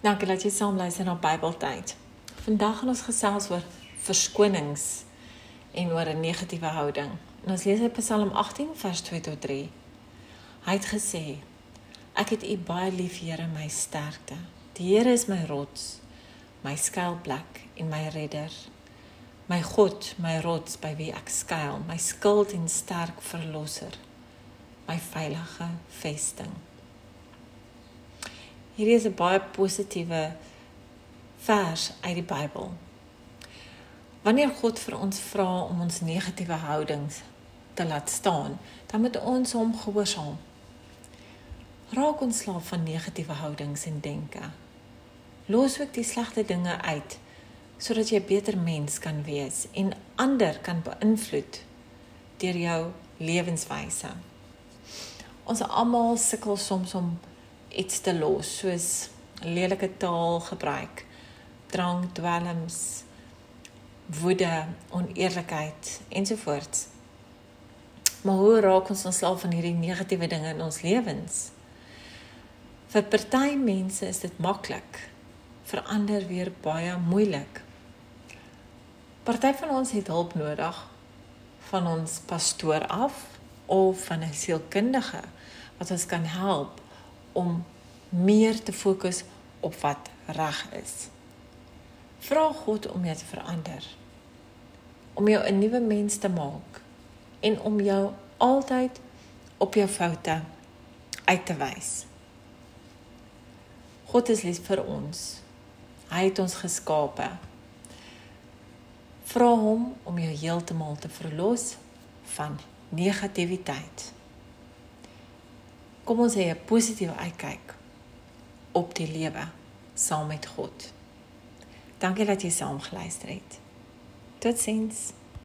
Dankie dat jy saam luister na Bybeltyd. Vandag gaan ons gesels oor verskonings en oor 'n negatiewe houding. En ons lees uit Psalm 18 vers 2 tot 3. Hy het gesê: Ek het U baie lief, Here, my sterkte. Die Here is my rots, my skuilplek en my redder. My God, my rots by wie ek skuil, my skild en sterk verlosser, my veilige vesting. Hierdie is 'n baie positiewe vers uit die Bybel. Wanneer God vir ons vra om ons negatiewe houdings te laat staan, dan moet ons hom gehoorsaam. Raak ons slaaf van negatiewe houdings en denke. Los ook die slegte dinge uit sodat jy 'n beter mens kan wees en ander kan beïnvloed deur jou lewenswyse. Ons almal sukkel soms om iets te los soos lelike taal gebruik, drank, dwelms, woede, oneerlikheid ensovoorts. Maar hoe raak ons ontslaaf van hierdie negatiewe dinge in ons lewens? Vir party mense is dit maklik, vir ander weer baie moeilik. Party van ons het hulp nodig van ons pastoor af of van 'n sielkundige wat ons kan help om meer te fokus op wat reg is. Vra God om jou te verander. Om jou 'n nuwe mens te maak en om jou altyd op jou foute uit te wys. God is lief vir ons. Hy het ons geskape. Vra hom om jou heeltemal te verlos van negativiteit kom ons hê 'n positiewe uitkyk op die lewe saam met God. Dankie dat jy saam geluister het. Totsiens.